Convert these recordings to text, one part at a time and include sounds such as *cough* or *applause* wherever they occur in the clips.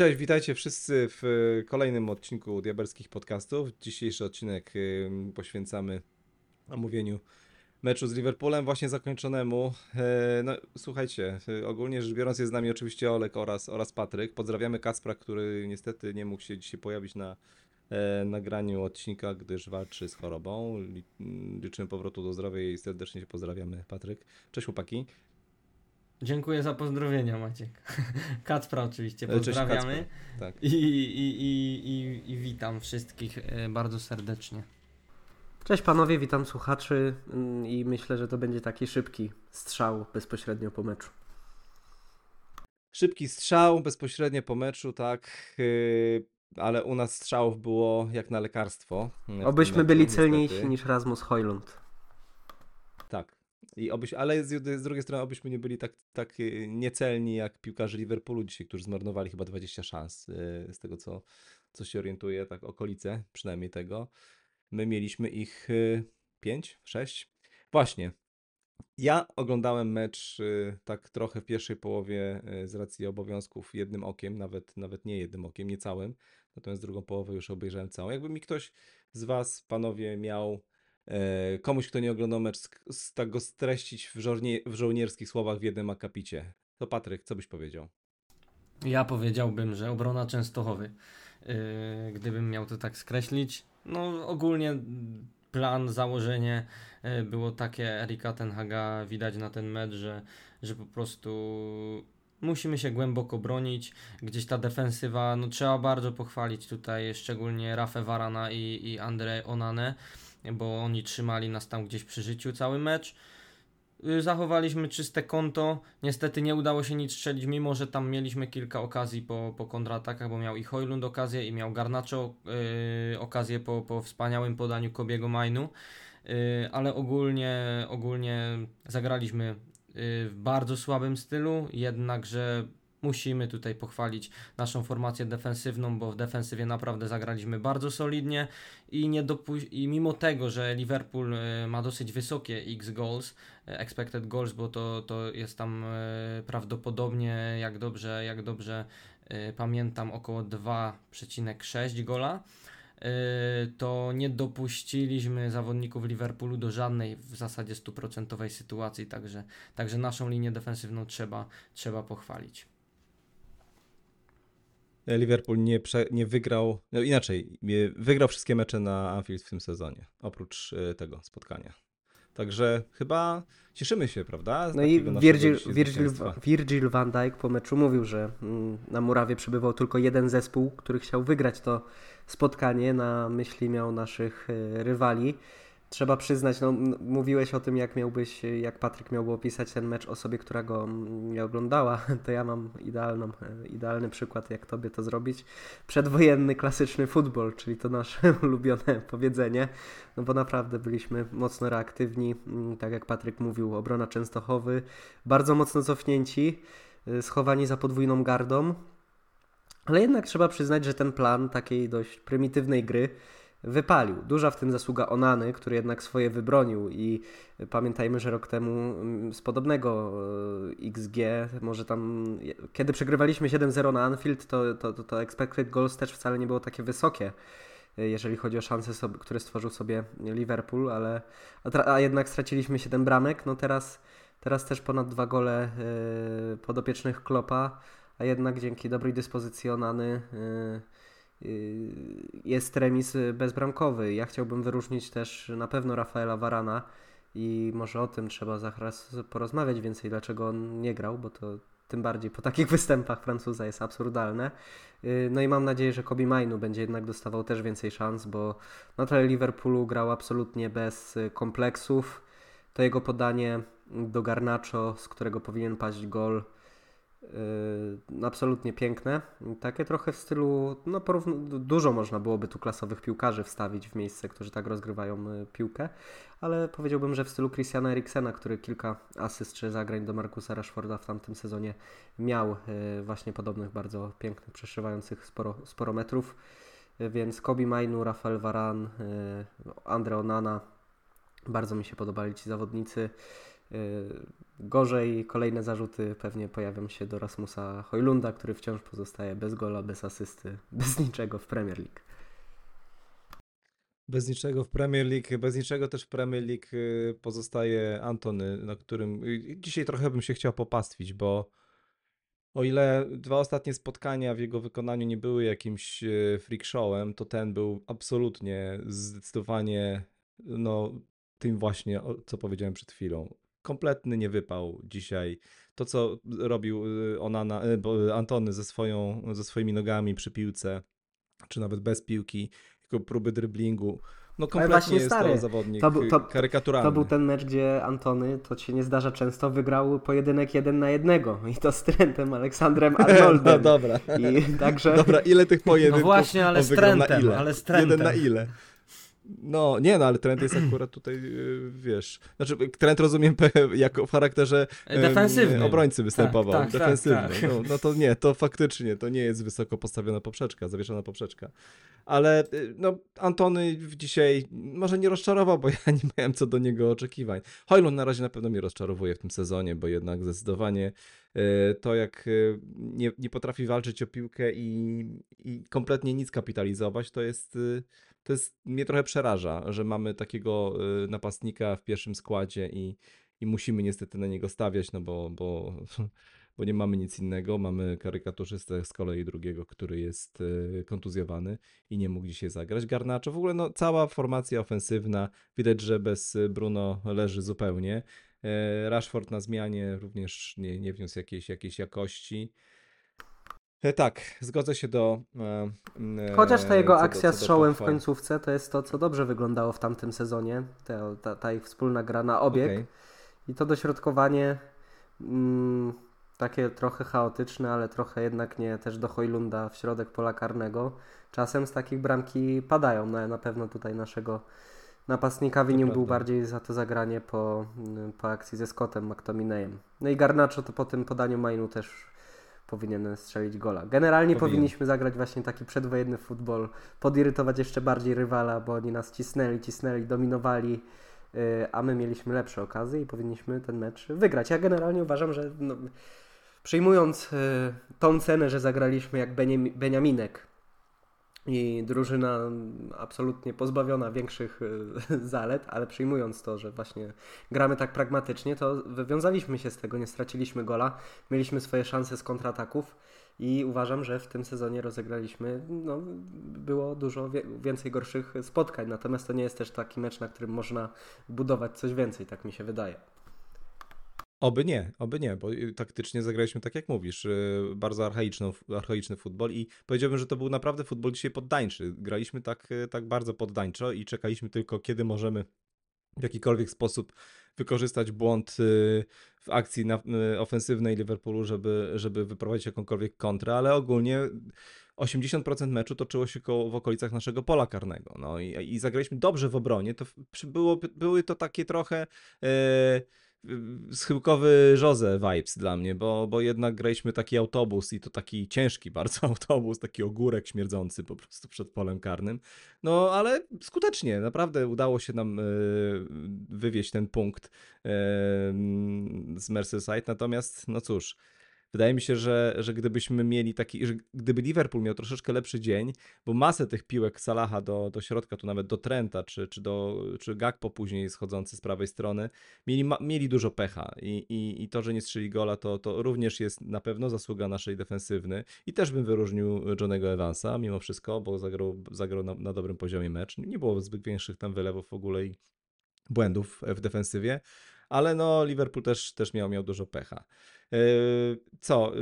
Cześć, witajcie wszyscy w e, kolejnym odcinku Diabelskich Podcastów. Dzisiejszy odcinek e, poświęcamy omówieniu meczu z Liverpoolem, właśnie zakończonemu. E, no, słuchajcie, ogólnie rzecz biorąc jest z nami oczywiście Olek oraz, oraz Patryk. Pozdrawiamy Kaspra, który niestety nie mógł się dzisiaj pojawić na nagraniu odcinka, gdyż walczy z chorobą. Liczymy powrotu do zdrowia i serdecznie się pozdrawiamy, Patryk. Cześć chłopaki. Dziękuję za pozdrowienia, Maciek. *laughs* Kacpra oczywiście pozdrawiamy. Cześć, tak. I, i, i, i, I witam wszystkich e, bardzo serdecznie. Cześć panowie, witam słuchaczy mm, i myślę, że to będzie taki szybki strzał bezpośrednio po meczu. Szybki strzał bezpośrednio po meczu, tak. Yy, ale u nas strzałów było jak na lekarstwo. Obyśmy byli celniejsi niż Rasmus Hojlund. I obyś, ale z, z, drugiej strony, obyśmy nie byli tak, tak y, niecelni jak piłkarze Liverpoolu dzisiaj, którzy zmarnowali chyba 20 szans y, z tego, co, co się orientuje, tak okolice przynajmniej tego. My mieliśmy ich 5, y, 6. Właśnie. Ja oglądałem mecz tak trochę w pierwszej połowie z racji obowiązków jednym okiem, nawet, nawet nie jednym okiem, nie całym. Natomiast drugą połowę już obejrzałem całą. Jakby mi ktoś z Was, panowie, miał komuś, kto nie oglądał mecz, tak go streścić w, żołnie, w żołnierskich słowach w jednym akapicie. To Patryk, co byś powiedział? Ja powiedziałbym, że obrona Częstochowy. Yy, gdybym miał to tak skreślić. No ogólnie plan, założenie yy, było takie Erika Tenhaga widać na ten mecz, że, że po prostu musimy się głęboko bronić. Gdzieś ta defensywa, no trzeba bardzo pochwalić tutaj szczególnie Rafę Varana i, i Andre Onane bo oni trzymali nas tam gdzieś przy życiu cały mecz. Y, zachowaliśmy czyste konto. Niestety nie udało się nic strzelić, mimo że tam mieliśmy kilka okazji po, po kontratakach, bo miał i Hojlund okazję, i miał Garnacho yy, okazję po, po wspaniałym podaniu Kobiego Majnu. Yy, ale ogólnie, ogólnie zagraliśmy yy, w bardzo słabym stylu, jednakże musimy tutaj pochwalić naszą formację defensywną, bo w defensywie naprawdę zagraliśmy bardzo solidnie i, nie dopu- i mimo tego, że Liverpool e, ma dosyć wysokie x goals, e, expected goals, bo to, to jest tam e, prawdopodobnie, jak dobrze, jak dobrze pamiętam, około 2,6 gola to nie dopuściliśmy zawodników Liverpoolu do żadnej w zasadzie stuprocentowej sytuacji, także, także naszą linię defensywną trzeba, trzeba pochwalić. Liverpool nie, prze, nie wygrał, no inaczej, wygrał wszystkie mecze na Anfield w tym sezonie, oprócz e, tego spotkania. Także chyba cieszymy się, prawda? no i Virgil, Virgil, Virgil van Dijk po meczu mówił, że mm, na Murawie przybywał tylko jeden zespół, który chciał wygrać to spotkanie. Na myśli miał naszych e, rywali trzeba przyznać, no mówiłeś o tym, jak miałbyś, jak Patryk miałby opisać ten mecz osobie, która go nie oglądała, *laughs* to ja mam idealną, idealny przykład, jak tobie to zrobić. Przedwojenny, klasyczny futbol, czyli to nasze *laughs* ulubione powiedzenie, no bo naprawdę byliśmy mocno reaktywni, mm, tak jak Patryk mówił, obrona Częstochowy, bardzo mocno cofnięci, y, schowani za podwójną gardą, ale jednak trzeba przyznać, że ten plan takiej dość prymitywnej gry, wypalił. Duża w tym zasługa Onany, który jednak swoje wybronił i pamiętajmy, że rok temu mm, z podobnego e, XG, może tam, kiedy przegrywaliśmy 7-0 na Anfield, to, to, to, to expected goals też wcale nie było takie wysokie e, jeżeli chodzi o szanse, sobie, które stworzył sobie Liverpool, ale a, a, jednak straciliśmy 7 bramek, no teraz, teraz też ponad dwa gole yy, podopiecznych Klopa, a jednak dzięki dobrej dyspozycji Onany yy, jest remis bezbramkowy. Ja chciałbym wyróżnić też na pewno Rafaela Varana i może o tym trzeba zaraz porozmawiać więcej, dlaczego on nie grał, bo to tym bardziej po takich *laughs* występach Francuza jest absurdalne. Y, no i mam nadzieję, że Kobe Mainu będzie jednak dostawał też więcej szans, bo na tle Liverpoolu grał absolutnie bez kompleksów. To jego podanie do Garnacho, z którego powinien paść gol, absolutnie piękne. Takie trochę w stylu, no dużo można byłoby tu klasowych piłkarzy wstawić w miejsce, którzy tak rozgrywają y, piłkę, ale powiedziałbym, że w stylu Christiana Eriksena, który kilka asyst czy zagrań do Markusa Rashforda w tamtym sezonie miał y, właśnie podobnych bardzo pięknych, przeszywających sporo, sporo metrów. Y, więc Kobi Mainu, Rafael Varan, Andre Onana, bardzo mi się podobali ci zawodnicy. Gorzej kolejne zarzuty pewnie pojawią się do Rasmusa Hojlunda, który wciąż pozostaje bez gola, bez asysty, bez niczego w Premier League. Bez niczego w Premier League, bez niczego też w Premier League y, pozostaje Antony, na którym y, dzisiaj trochę bym się chciał popastwić, bo o ile dwa ostatnie spotkania w jego wykonaniu nie były jakimś y, freak showem, to ten był absolutnie, zdecydowanie, no, tym właśnie, co powiedziałem przed chwilą. Kompletny nie wypał dzisiaj. To, co robił Onana, Antony ze, swoją, ze swoimi nogami przy piłce, czy nawet bez piłki, tylko próby dryblingu. No kompletnie właśnie, jest stary, to zawodnik to, to, karykaturalny. To był ten mecz, gdzie Antony, to się nie zdarza często, wygrał pojedynek jeden na jednego i to z Trentem Aleksandrem *laughs* Arnoldem. no dobra. I także... Dobra, ile tych *laughs* pojedynków No właśnie, ale z Trentem, ale z Trentem. Jeden na ile? No, nie, no, ale trend jest akurat tutaj, y, wiesz, znaczy trend rozumiem jako w charakterze defensywnym. obrońcy występował, tak, tak, defensywny. Tak, tak. No, no, to nie, to faktycznie, to nie jest wysoko postawiona poprzeczka, zawieszona poprzeczka. Ale y, no, Antony dzisiaj może nie rozczarował, bo *laughs* ja nie miałem co do niego oczekiwań. Hojlund na razie na pewno mnie rozczarowuje w tym sezonie, bo jednak zdecydowanie y, to jak nie, nie potrafi walczyć o piłkę i, i kompletnie nic kapitalizować, to jest to jest, mnie trochę przeraża, że mamy takiego y, napastnika w pierwszym składzie i, i musimy niestety na niego stawiać, no bo, bo, *laughs* bo nie mamy nic innego. Mamy karykaturzystę z kolei drugiego, który jest y, kontuzjowany i nie mógł dzisiaj zagrać. Garnaczo, w ogóle no, cała formacja ofensywna, widać, że bez Bruno leży zupełnie. E, Rashford na zmianie również nie, nie wniósł jakiejś, jakiejś jakości. E, tak, zgodzę się do. E, Chociaż ta jego akcja do, z showem w końcówce to jest to, co dobrze wyglądało w tamtym sezonie. Ta, ta, ta ich wspólna gra na obieg. Okay. I to dośrodkowanie mm, takie trochę chaotyczne, ale trochę jednak nie też do Hojlunda w środek pola karnego. Czasem z takich bramki padają. No, na pewno tutaj naszego napastnika winił był bardziej za to zagranie po, po akcji ze Scottem McTominayem. No i Garnacho to po tym podaniu Mainu też powinien strzelić gola. Generalnie Powinien. powinniśmy zagrać właśnie taki przedwojenny futbol, podirytować jeszcze bardziej rywala, bo oni nas cisnęli, cisnęli, dominowali, yy, a my mieliśmy lepsze okazje i powinniśmy ten mecz wygrać. Ja generalnie uważam, że no, przyjmując yy, tą cenę, że zagraliśmy jak Beniaminek i drużyna absolutnie pozbawiona większych e, *laughs* zalet, ale przyjmując to, że właśnie gramy tak pragmatycznie, to wywiązaliśmy się z tego, nie straciliśmy gola, mieliśmy swoje szanse z kontrataków i uważam, że w tym sezonie rozegraliśmy, no, było dużo więcej gorszych spotkań, natomiast to nie jest też taki mecz, na którym można budować coś więcej, tak mi się wydaje. Oby nie, oby nie, bo y, taktycznie zagraliśmy tak jak mówisz, y, bardzo archaiczny, archaiczny futbol i powiedziałbym, że to był naprawdę futbol dzisiaj poddańczy. Graliśmy tak, y, tak bardzo poddańczo i czekaliśmy tylko kiedy możemy w jakikolwiek sposób wykorzystać błąd w akcji ofensywnej Liverpoolu, żeby, żeby wyprowadzić jakąkolwiek kontrę, ale ogólnie 80% meczu toczyło się koło, w okolicach naszego pola karnego. No i, i zagraliśmy dobrze w obronie. To było, były to takie trochę. Yy, schyłkowy Jose vibes dla mnie, bo, bo jednak graliśmy taki autobus i to taki ciężki *laughs* bardzo autobus, taki ogórek śmierdzący po prostu przed polem karnym. No ale skutecznie, naprawdę udało się nam e, wywieźć ten punkt e, z Merseyside, natomiast no cóż, Wydaje mi się, że, że gdybyśmy mieli taki, że gdyby Liverpool miał troszeczkę lepszy dzień, bo masę tych piłek Salaha do, do środka, tu nawet do Trenta, czy, czy, do, czy Gakpo później schodzący z prawej strony, mieli, mieli dużo pecha I, i, i to, że nie strzeli gola, to, to również jest na pewno zasługa naszej defensywny i też bym wyróżnił Johnego Evansa mimo wszystko, bo zagrał, zagrał na, na dobrym poziomie mecz. Nie było zbyt większych tam wylewów w ogóle i błędów w defensywie, ale no Liverpool też, też miał, miał dużo pecha. Yy, co?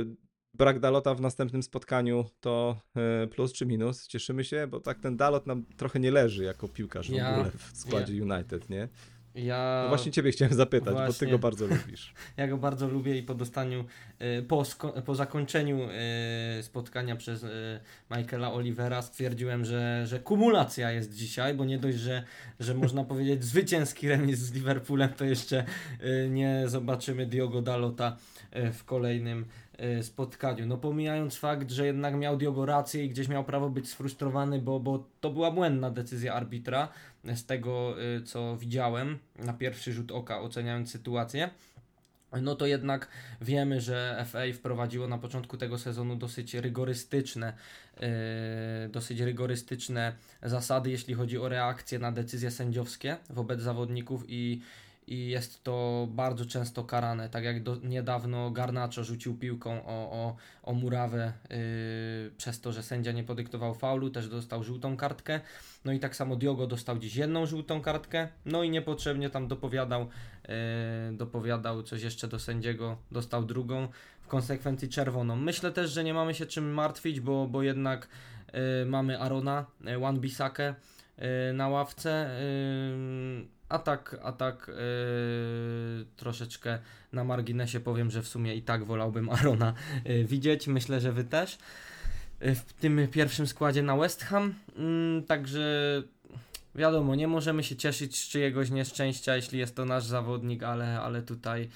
Brak Dalota w następnym spotkaniu to yy, plus czy minus? Cieszymy się, bo tak ten Dalot nam trochę nie leży jako piłkarz ja, w składzie ja. United, nie? Ja... No właśnie ciebie chciałem zapytać, właśnie. bo ty go bardzo lubisz. *laughs* ja go bardzo lubię i po dostaniu, yy, po, po zakończeniu spotkania przez Michaela Olivera stwierdziłem, że, że kumulacja jest dzisiaj, bo nie dość, że, że można *laughs* powiedzieć zwycięski remis z Liverpoolem, to jeszcze nie zobaczymy Diogo Dalota E, w kolejnym spotkaniu. No pomijając fakt, że jednak miał Diogo rację i gdzieś miał prawo być sfrustrowany, bo, bo to była błędna decyzja arbitra z tego, y, co widziałem na pierwszy rzut oka, oceniając sytuację no to jednak wiemy, że FA wprowadziło na początku tego sezonu dosyć rygorystyczne, yy, dosyć rygorystyczne zasady, jeśli chodzi o reakcję na decyzje sędziowskie wobec zawodników i i jest to bardzo często karane, tak jak do, niedawno Garnacho rzucił piłką o, o, o murawę yy, przez to, że sędzia nie podyktował faulu, też dostał żółtą kartkę, no i tak samo Diogo dostał dziś jedną żółtą kartkę, no i niepotrzebnie tam dopowiadał, yy, dopowiadał coś jeszcze do sędziego, dostał drugą, w konsekwencji czerwoną. Myślę też, że nie mamy się czym martwić, bo, bo jednak yy, mamy Arona, yy, Wan Bisakę yy, na ławce, yy, a tak, a tak yy, troszeczkę na marginesie powiem, że w sumie i tak wolałbym *laughs* Arona yy, widzieć. Myślę, że wy też. Yy, w tym pierwszym składzie na West Ham. Yy, także wiadomo, nie możemy się cieszyć z czyjegoś nieszczęścia, jeśli jest to nasz zawodnik, ale, ale tutaj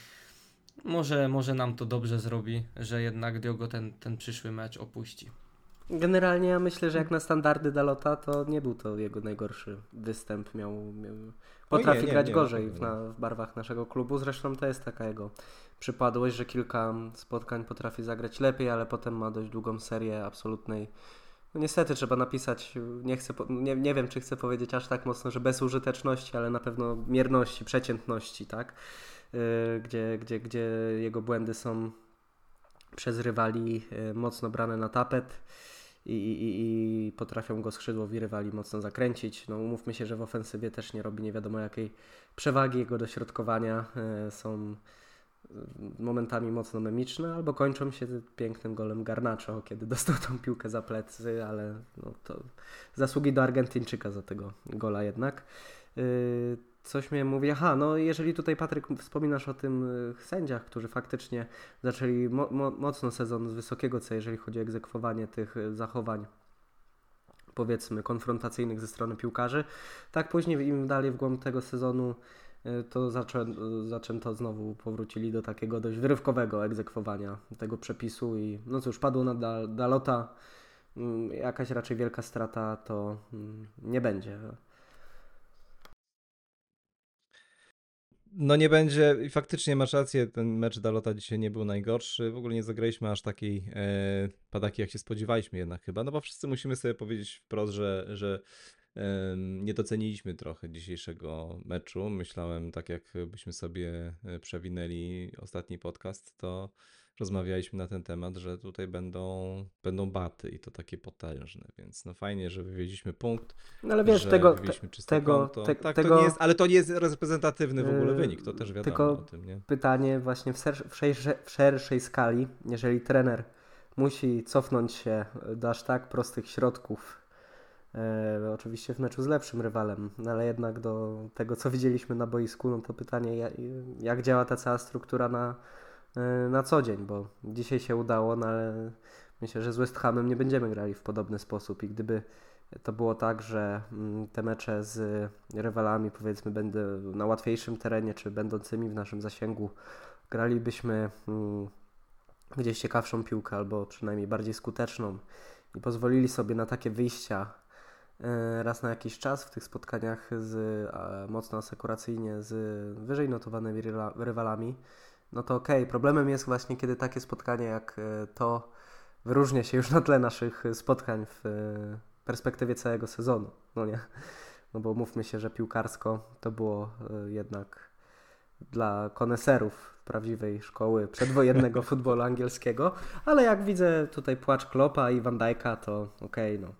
może, może nam to dobrze zrobi, że jednak Diogo ten, ten przyszły mecz opuści. Generalnie ja myślę, że jak na standardy Dalota, to nie był to jego najgorszy występ. Miał, miał potrafi nie, nie, grać nie, gorzej w, na, w barwach naszego klubu. Zresztą to jest taka jego przypadłość, że kilka spotkań potrafi zagrać lepiej, ale potem ma dość długą serię absolutnej. No niestety trzeba napisać, nie, chcę, nie, nie wiem czy chcę powiedzieć aż tak mocno, że bezużyteczności, ale na pewno mierności, przeciętności, tak? Yy, gdzie, gdzie, gdzie jego błędy są przez rywali yy, mocno brane na tapet i, i, i potrafią go skrzydłowi rywali mocno zakręcić. No umówmy się, że w ofensywie też nie robi nie wiadomo jakiej przewagi. Jego dośrodkowania e, są e, momentami mocno memiczne, albo kończą się pięknym golem Garnacho, kiedy dostał tą piłkę za plecy, ale no to zasługi do Argentyńczyka za tego gola jednak. Coś mnie mówi, aha, no jeżeli tutaj Patryk wspominasz o tym y, sędziach, którzy faktycznie zaczęli mo mo mocno sezon z wysokiego C, jeżeli chodzi o egzekwowanie tych y, zachowań powiedzmy konfrontacyjnych ze strony piłkarzy, tak później im dalej w głąb tego sezonu y, to zaczę zaczęto znowu, powrócili do takiego dość wyrywkowego egzekwowania tego przepisu i no cóż, padło na Dalota, mm, jakaś raczej wielka strata to mm, nie będzie. No nie będzie, i faktycznie masz rację, ten mecz Dalota dzisiaj nie był najgorszy. W ogóle nie zagraliśmy aż takiej e, padaki, jak się spodziewaliśmy jednak chyba, no bo wszyscy musimy sobie powiedzieć wprost, że, że e, nie doceniliśmy trochę dzisiejszego meczu. Myślałem, tak jak byśmy sobie e, przewinęli ostatni podcast, to rozmawialiśmy na ten temat, że tutaj będą, będą baty i to takie potężne, więc no fajnie, że wywieźliśmy punkt. No ale wiesz, tego, tego, te, tak, tego, to nie jest, ale to nie jest reprezentatywny w ogóle yy, wynik, to też wiadomo tylko o tym, nie? pytanie właśnie w, ser, w, szersze, w szerszej skali, jeżeli trener musi cofnąć się do aż tak prostych środków, e, oczywiście w meczu z lepszym rywalem, no ale jednak do tego, co widzieliśmy na boisku, no to pytanie, jak, działa ta cała struktura na na co dzień, bo dzisiaj się udało, no ale myślę, że z West Hamem nie będziemy grali w podobny sposób. I gdyby to było tak, że mm, te mecze z rywalami powiedzmy będą na łatwiejszym terenie, czy będącymi w naszym zasięgu, gralibyśmy mm, gdzieś ciekawszą piłkę, albo przynajmniej bardziej skuteczną i pozwolili sobie na takie wyjścia e, raz na jakiś czas w tych spotkaniach z mocno asekuracyjnie z wyżej notowanymi rywalami, no to okej. Okay. Problemem jest właśnie, kiedy takie spotkanie jak e, to wyróżnia się już na tle naszych spotkań w e, perspektywie całego sezonu. No nie? No bo mówmy się, że piłkarsko to było e, jednak dla koneserów prawdziwej szkoły przedwojennego *laughs* futbolu angielskiego, ale jak widzę tutaj płacz Klopa i Van Dijk'a, to okej, okay, no.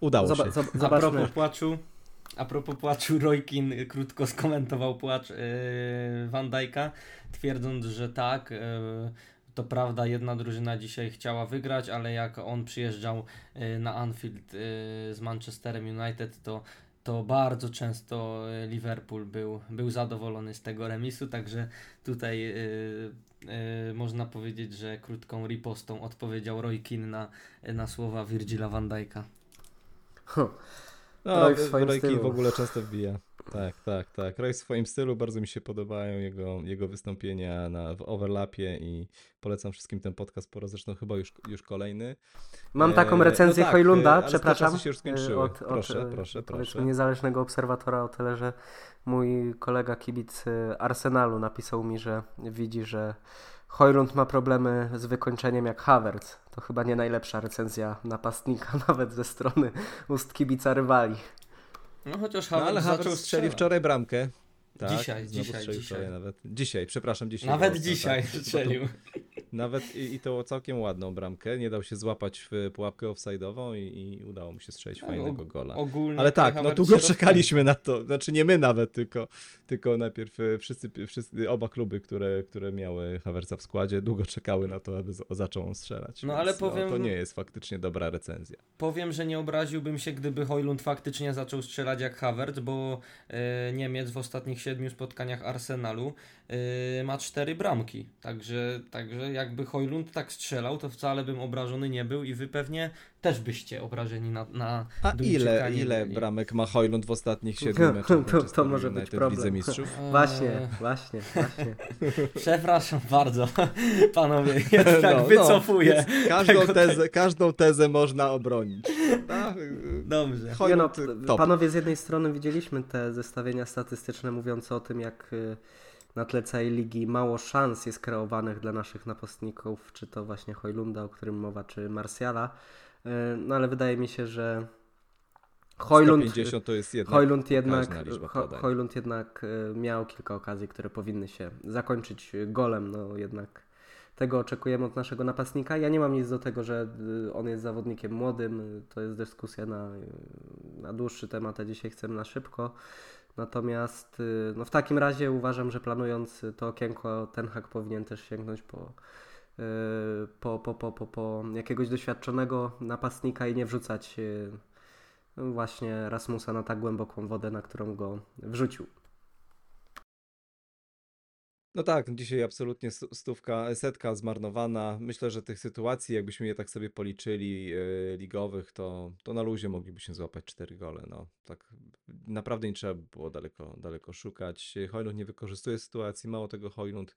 Udało Zob się. Zobaczmy. A propos płaczu, a propos płaczu, Roykin krótko skomentował płacz yy, Van Dijk'a, twierdząc, że tak, yy, to prawda, jedna drużyna dzisiaj chciała wygrać, ale jak on przyjeżdżał yy, na Anfield yy, z Manchesterem United, to to bardzo często Liverpool był, był zadowolony z tego remisu, także tutaj yy, yy, można powiedzieć, że krótką ripostą odpowiedział Roy Keane na, na słowa Virgila van Dijk'a. No, Roy w swoim w ogóle często wbija. *laughs* Tak, tak, tak. Roy w swoim stylu bardzo mi się podobają jego, jego wystąpienia na, w overlapie i polecam wszystkim ten podcast po raz zresztą chyba już, już kolejny. Mam E, taką recenzję no tak, Hojlunda, e, ale te przepraszam. czasy się już skończyły. e, Od, od, Proszę, e, proszę, proszę. niezależnego obserwatora o tyle, że mój kolega kibic Arsenalu napisał mi, że widzi, że Hojlund ma problemy z wykończeniem jak Havertz. To chyba nie najlepsza recenzja napastnika, *laughs* nawet ze strony ust kibica rywali. No chociaż No, Havertz ale zaczął Havertz strzelił strzelać. wczoraj bramkę. Tak, Dzisiaj, dzisiaj, dzisiaj. nawet. Dzisiaj, przepraszam, dzisiaj. Nawet było, dzisiaj tak. strzelił. *laughs* Nawet i, i to całkiem ładną bramkę. Nie dał się złapać w pułapkę offside'ową i, i udało mu się strzelić fajnego Og- gola. Ogólnie Ale tak, no długo czekaliśmy na to. Znaczy nie my nawet, tylko, tylko najpierw e, wszyscy, wszyscy, oba kluby, które, które miały Hawerca w składzie, długo czekały na to, aby z- zaczął on strzelać. No, Więc, ale powiem- to nie jest faktycznie dobra recenzja. Powiem, że nie obraziłbym się, gdyby Hojlund faktycznie zaczął strzelać jak Havertz, bo e, Niemiec w ostatnich siedmiu spotkaniach Arsenalu e, ma cztery bramki. Także, także jakby Hojlund tak strzelał, to wcale bym obrażony nie był i wy pewnie też byście obrażeni na, na A ile, ile byli. bramek ma Hojlund w ostatnich siedmiu To- meczach to Manchesteru może być United problem. Lidze Mistrzów? *laughs* Właśnie, Eee, właśnie, właśnie. *laughs* Przepraszam bardzo, *laughs* panowie, ja tak No, no, wycofuję. więc każdą, tezę, każdą tezę można obronić. prawda? Dobrze. No, Hojlund top. panowie, z jednej strony widzieliśmy te zestawienia statystyczne mówiące o tym, jak y, na tle całej ligi mało szans jest kreowanych dla naszych napastników, czy to właśnie Hojlunda, o którym mowa, czy Marsjala. Y, No ale wydaje mi się, że Hojlund, 150 to jest jednak Hojlund jednak. Hojlund jednak y, miał kilka okazji, które powinny się zakończyć golem. No jednak tego oczekujemy od naszego napastnika. Ja nie mam nic do tego, że y, on jest zawodnikiem młodym. To jest dyskusja na, na dłuższy temat, a dzisiaj chcemy na szybko. Natomiast y, no w takim razie uważam, że planując to okienko, Ten Hag powinien też sięgnąć po, y, po, po, po, po, po jakiegoś doświadczonego napastnika i nie wrzucać y, właśnie Rasmusa na tak głęboką wodę, na którą go wrzucił. No tak, dzisiaj absolutnie stówka, setka zmarnowana. Myślę, że tych sytuacji, jakbyśmy je tak sobie policzyli, e, ligowych, to, to na luzie moglibyśmy złapać cztery gole. No, tak naprawdę nie trzeba było daleko, daleko szukać. Hojlund nie wykorzystuje sytuacji, mało tego Hojlund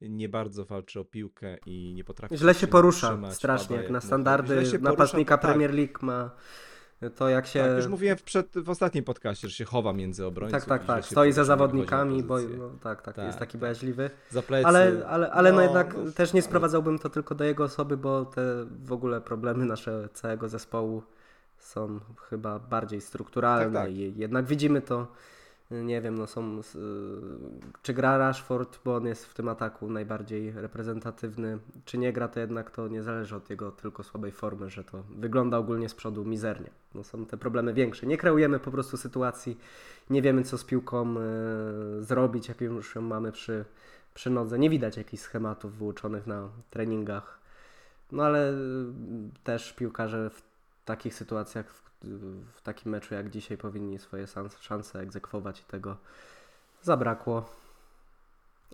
nie bardzo walczy o piłkę i nie potrafi Źle się porusza utrzymać, strasznie, jak na standardy się porusza, napastnika to tak. Premier League ma to jak się... Tak, już mówiłem w, przed, w ostatnim podcaście, że się chowa między obrońców. Tak, tak, tak. Stoi za zawodnikami, bo no, tak, tak, Tak, jest taki tak. bojaźliwy. Za plecy. Ale, ale, ale no, jednak no, też nie ale- sprowadzałbym to tylko do jego osoby, bo te w ogóle problemy nasze całego zespołu są chyba bardziej strukturalne Tak, tak. i jednak widzimy to, nie wiem, no są, s- czy gra Rashford, bo on jest w tym ataku najbardziej reprezentatywny, czy nie gra, to jednak to nie zależy od jego tylko słabej formy, że to wygląda ogólnie z przodu mizernie. No są te problemy większe. Nie kreujemy po prostu sytuacji, nie wiemy co z piłką e, zrobić, jak już ją mamy przy, przy nodze. Nie widać jakichś schematów wyuczonych na treningach. No ale y, też piłkarze w takich sytuacjach, w, takim meczu jak dzisiaj powinni swoje szanse egzekwować i tego zabrakło.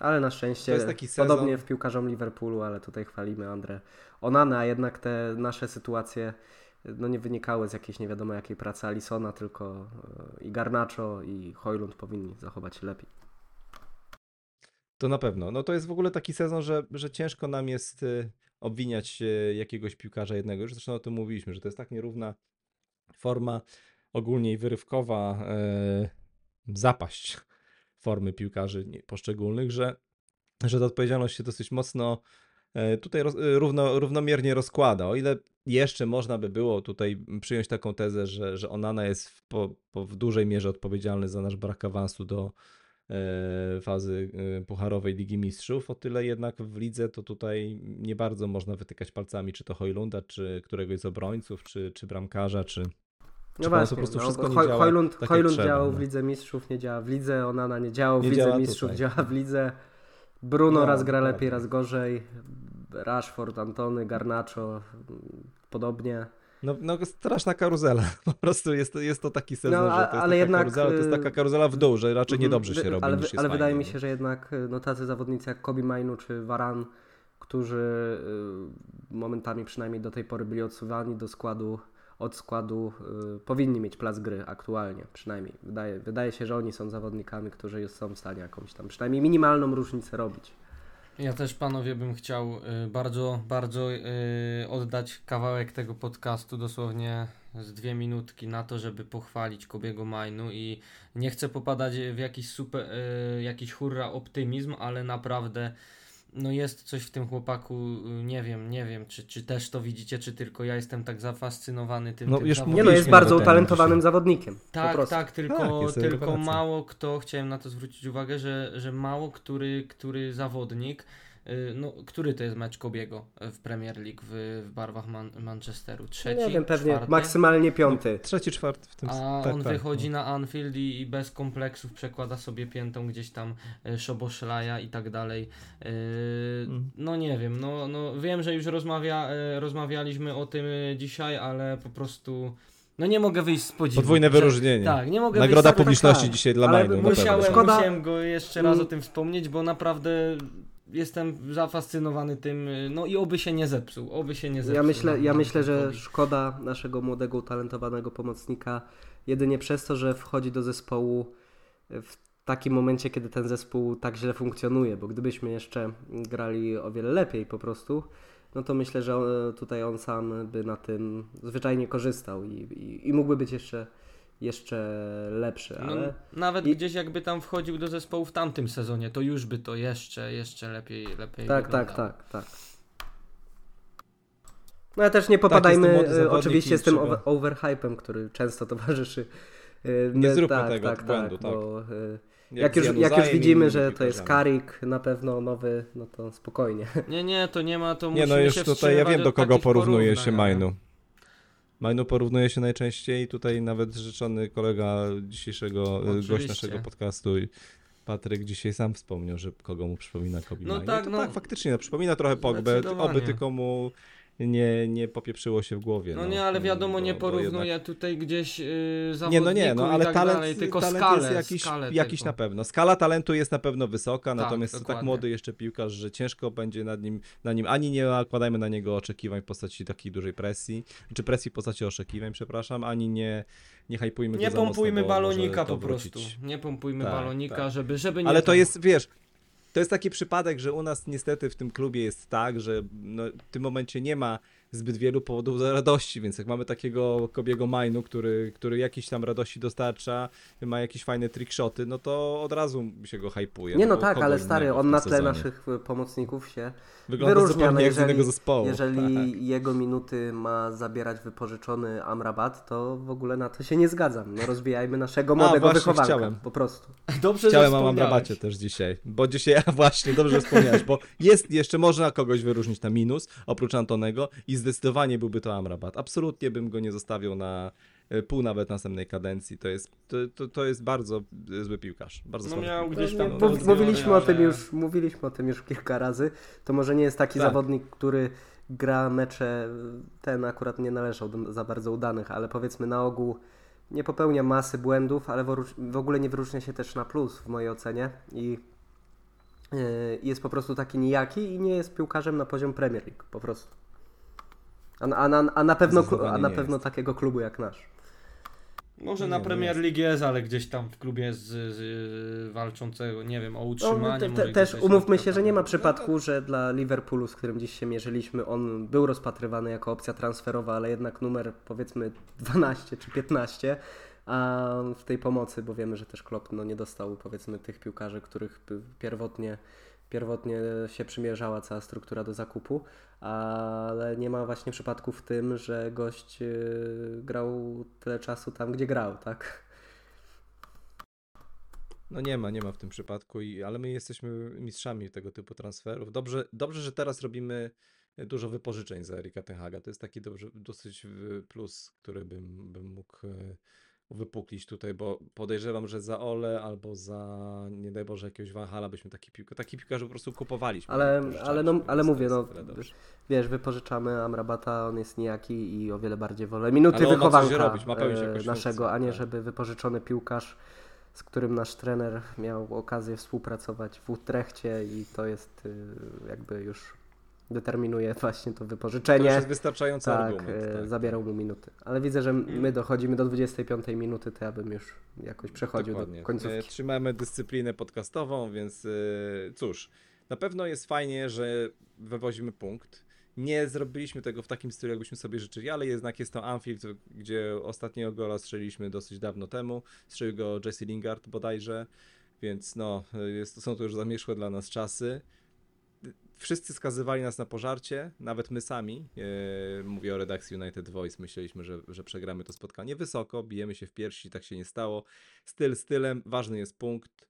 Ale na szczęście, podobnie w piłkarzom Liverpoolu, ale tutaj chwalimy Andrę Onana, a jednak te nasze sytuacje no nie wynikały z jakiejś nie wiadomo jakiej pracy Alisona, tylko y, i Garnacho i Hojlund powinni zachować się lepiej. To na pewno. No to jest w ogóle taki sezon, że, że ciężko nam jest y, obwiniać y, jakiegoś piłkarza jednego. Już zresztą o tym mówiliśmy, że to jest tak nierówna forma, ogólnie i wyrywkowa e, zapaść formy piłkarzy poszczególnych, że, że ta odpowiedzialność się dosyć mocno e, tutaj e, równo, równomiernie rozkłada. O ile jeszcze można by było tutaj przyjąć taką tezę, że, że Onana jest w, po, po w dużej mierze odpowiedzialny za nasz brak awansu do fazy e, pucharowej Ligi Mistrzów, o tyle jednak w lidze to tutaj nie bardzo można wytykać palcami, czy to Hojlunda, czy któregoś z obrońców, czy, czy bramkarza, czy, No Czy po prostu wszystko nie działa Hojlund, tak, Hojlund działał no. w Lidze Mistrzów, nie działa w Lidze, Onana nie działał w Nie Lidze działa Mistrzów, tutaj. działa w Lidze. Bruno No, raz gra dokładnie. lepiej, raz gorzej. Rashford, Antony, Garnacho, podobnie. No, no straszna karuzela. *laughs* Po prostu jest to, jest to taki sezon, No, a- że to jest ale jednak, karuzela, to jest y, taka karuzela w dół, że raczej Mhm. niedobrze się robi Ale, ale fajnie, wydaje mi no. się, że jednak y, no, tacy zawodnicy jak Kobe Mainu czy Varan, którzy y, momentami przynajmniej do tej pory byli odsuwani do składu od składu y, powinni mieć plac gry aktualnie, przynajmniej. Wydaje, wydaje się, że oni są zawodnikami, którzy są w stanie jakąś tam przynajmniej minimalną różnicę robić. Ja też panowie bym chciał y, bardzo, bardzo y, oddać kawałek tego podcastu, dosłownie z dwie minutki na to, żeby pochwalić Kobiego Majnu i nie chcę popadać w jakiś super, y, jakiś hurra optymizm, ale naprawdę no jest coś w tym chłopaku, y, nie wiem, nie wiem, czy, czy też to widzicie, czy tylko ja jestem tak zafascynowany tym, No, tym już Nie zawodnikiem. no, jest bardzo utalentowanym zawodnikiem. Tak, tak, tylko, Tak, tylko mało kto, chciałem na to zwrócić uwagę, że, że mało który, który zawodnik, no, który to jest mecz Kobiego w Premier League w, w barwach Man Manchesteru? Trzeci, Nie wiem, pewnie czwarty? maksymalnie piąty. Trzeci, czwarty w tym A tak, on tak, wychodzi no. na Anfield i, i bez kompleksów przekłada sobie piętą gdzieś tam e, Szoboszlaja i tak dalej. E, Mm. No nie wiem, no, no wiem, że już rozmawia, e, rozmawialiśmy o tym dzisiaj, ale po prostu no nie mogę wyjść z podziwu. Podwójne wyróżnienie. Tak, nie mogę Nagroda wyjść z publiczności tak. dzisiaj dla pewno. Musiałem, Szkoda- musiałem go jeszcze raz o Mm. tym wspomnieć, bo naprawdę jestem zafascynowany tym, no i oby się nie zepsuł, oby się nie zepsuł. Ja myślę, nam- ja nam myślę, że szkoda naszego młodego, utalentowanego pomocnika jedynie przez to, że wchodzi do zespołu w takim momencie, kiedy ten zespół tak źle funkcjonuje, bo gdybyśmy jeszcze grali o wiele lepiej po prostu, no to myślę, że tutaj on sam by na tym zwyczajnie korzystał i, i, i mógłby być jeszcze, jeszcze lepszy, No, ale nawet i- gdzieś jakby tam wchodził do zespołu w tamtym sezonie, to już by to jeszcze, jeszcze lepiej, lepiej tak, tak, wyglądało. tak, tak. No ale też nie popadajmy zawodnik oczywiście z tym overhypem, który często towarzyszy. e, Nie my- zróbmy tak, tego tak, błędu, tak, tak. Bo, e, jak, już, jak już Januzajem i widzimy, że to jest. Karik na pewno nowy, no to spokojnie. Nie, nie, to nie ma, to Nie no, już tutaj ja wiem do kogo porównuje się Majnu. Majnu porównuje się najczęściej tutaj nawet rzeczony kolega dzisiejszego, e, gość Oczywiście. naszego podcastu Patryk dzisiaj sam wspomniał, że kogo mu przypomina Kobe No tak, no. tak, faktycznie, no, przypomina trochę Pogbę, oby tylko mu nie, nie popieprzyło się w głowie. No, nie, ale wiadomo, nie bo- porównuję jednak- tutaj gdzieś yy, Nie, no nie, no i ale tak talent, dalej, tylko talent skalę, jest jakiś, skalę jakiś na pewno. Skala talentu jest na pewno wysoka, natomiast to tak dokładnie. młody jeszcze piłkarz, że ciężko będzie nad nim, na nim, ani nie nakładajmy na niego oczekiwań w postaci takiej dużej presji, czy presji w postaci oczekiwań, przepraszam, ani nie, nie hypujmy Nie mocno, pompujmy bo balonika po wrócić. prostu. Nie pompujmy Tak, balonika, tak. żeby, żeby nie Ale to jest, wiesz, to jest taki przypadek, że u nas niestety w tym klubie jest tak, że no, w tym momencie nie ma zbyt wielu powodów do radości, więc jak mamy takiego Kobiego Majnu, który, który jakiś tam radości dostarcza, ma jakieś fajne trickshoty, no to od razu się go hypuje. Nie no tak, ale stary, on na tle sezonie? naszych e, pomocników się Wygląda wyróżnia, no jak z jeżeli- innego zespołu. Jeżeli *laughs* Tak. jego minuty ma zabierać wypożyczony Amrabat, to w ogóle na to się nie zgadzam. No rozwijajmy naszego młodego właśnie wychowanka, chciałem. po prostu. Dobrze, Chciałem że o. Amrabacie też dzisiaj, bo dzisiaj, *laughs* a właśnie, dobrze wspomniałeś, bo jest jeszcze, można kogoś wyróżnić na minus, oprócz Antonego i zdecydowanie byłby to Amrabat. Absolutnie bym go nie zostawił na e, pół nawet następnej kadencji. To jest, to, to, to jest bardzo e, zły piłkarz. Bardzo No miał piłkarz. gdzieś tam No, no, Mów- mówiliśmy, o tym już, mówiliśmy o tym już kilka razy. To może nie jest taki Tak. zawodnik, który gra mecze, ten akurat nie należał do za bardzo udanych, ale powiedzmy na ogół nie popełnia masy błędów, ale w, w ogóle nie wyróżnia się też na plus w mojej ocenie i yy, jest po prostu taki nijaki i nie jest piłkarzem na poziom Premier League, po prostu. A, na- a, na, a na pewno, a na pewno jest. takiego klubu jak nasz. Może Nie, na no Premier. League jest, ale gdzieś tam w klubie z, z walczącego, nie wiem, o No, utrzymanie. te, może te, gdzieś też umówmy tam się, że nie ma przypadku, że dla Liverpoolu, z którym dziś się mierzyliśmy, on był rozpatrywany jako opcja transferowa, ale jednak numer powiedzmy 12 czy 15, a w tej pomocy, bo wiemy, że też Klopp no, nie dostał powiedzmy tych piłkarzy, których pierwotnie, pierwotnie się przymierzała cała struktura do zakupu, ale nie ma właśnie przypadku w tym, że gość yy, grał tyle czasu tam, gdzie grał, tak? No nie ma, nie ma w tym przypadku, i, ale my jesteśmy mistrzami tego typu transferów. Dobrze, dobrze, że teraz robimy dużo wypożyczeń za Erika Tenhaga. To jest taki dobrze, dosyć y, plus, który bym, bym mógł uwypuklić tutaj, bo podejrzewam, że za Ole albo za, nie daj Boże, jakiegoś Wahala byśmy taki piłkę, taki piłkarzy po prostu kupowaliśmy. Ale, ale, no, ale mówię, no, wiesz, wypożyczamy Amrabata, on jest nijaki i o wiele bardziej wolę minuty wychowanka robić, e, naszego, a nie tak. żeby wypożyczony piłkarz, z którym nasz trener miał okazję współpracować w Utrechcie i to jest y, jakby już determinuje właśnie to To wypożyczenie. jest wystarczający Tak, argument. e, Tak. zabierał mu minuty. Ale widzę, że my dochodzimy do 25 minuty, to ja bym już jakoś przechodził Dokładnie. do końcówki. E, Trzymamy dyscyplinę podcastową, więc e, cóż, na pewno jest fajnie, że wywozimy punkt. Nie zrobiliśmy tego w takim stylu, jakbyśmy sobie życzyli, ale jednak jest to Anfield, gdzie ostatniego gola strzeliliśmy dosyć dawno temu. Strzelił go Jesse Lingard bodajże, więc no, jest, są to już zamieszłe dla nas czasy. Wszyscy skazywali nas na pożarcie, nawet my sami. E, mówię o redakcji United Voice. Myśleliśmy, że, że przegramy to spotkanie wysoko, bijemy się w piersi, tak się nie stało. Styl stylem, ważny jest punkt.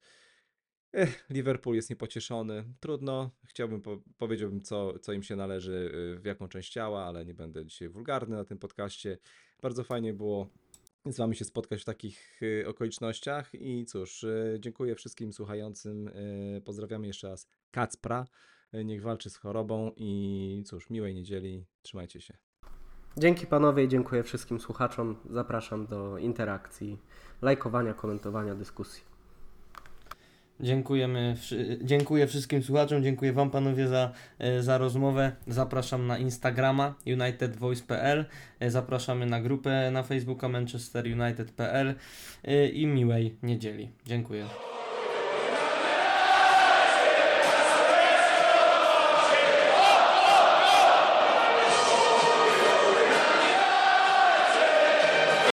Ech, Liverpool jest niepocieszony. Trudno. Chciałbym, po, powiedziałbym, co, co im się należy, y, w jaką część ciała, ale nie będę dzisiaj wulgarny na tym podcaście. Bardzo fajnie było z Wami się spotkać w takich y, okolicznościach. I cóż, y, dziękuję wszystkim słuchającym. Pozdrawiamy jeszcze raz Kacpra. Niech walczy z chorobą i cóż, miłej niedzieli. Trzymajcie się. Dzięki panowie i dziękuję wszystkim słuchaczom. Zapraszam do interakcji, lajkowania, komentowania, dyskusji. Dziękujemy, dziękuję wszystkim słuchaczom, dziękuję Wam panowie za, e, za rozmowę. Zapraszam na Instagrama unitedvoice.pl, e, zapraszamy na grupę na Facebooka manchesterunited.pl e, i miłej niedzieli. Dziękuję.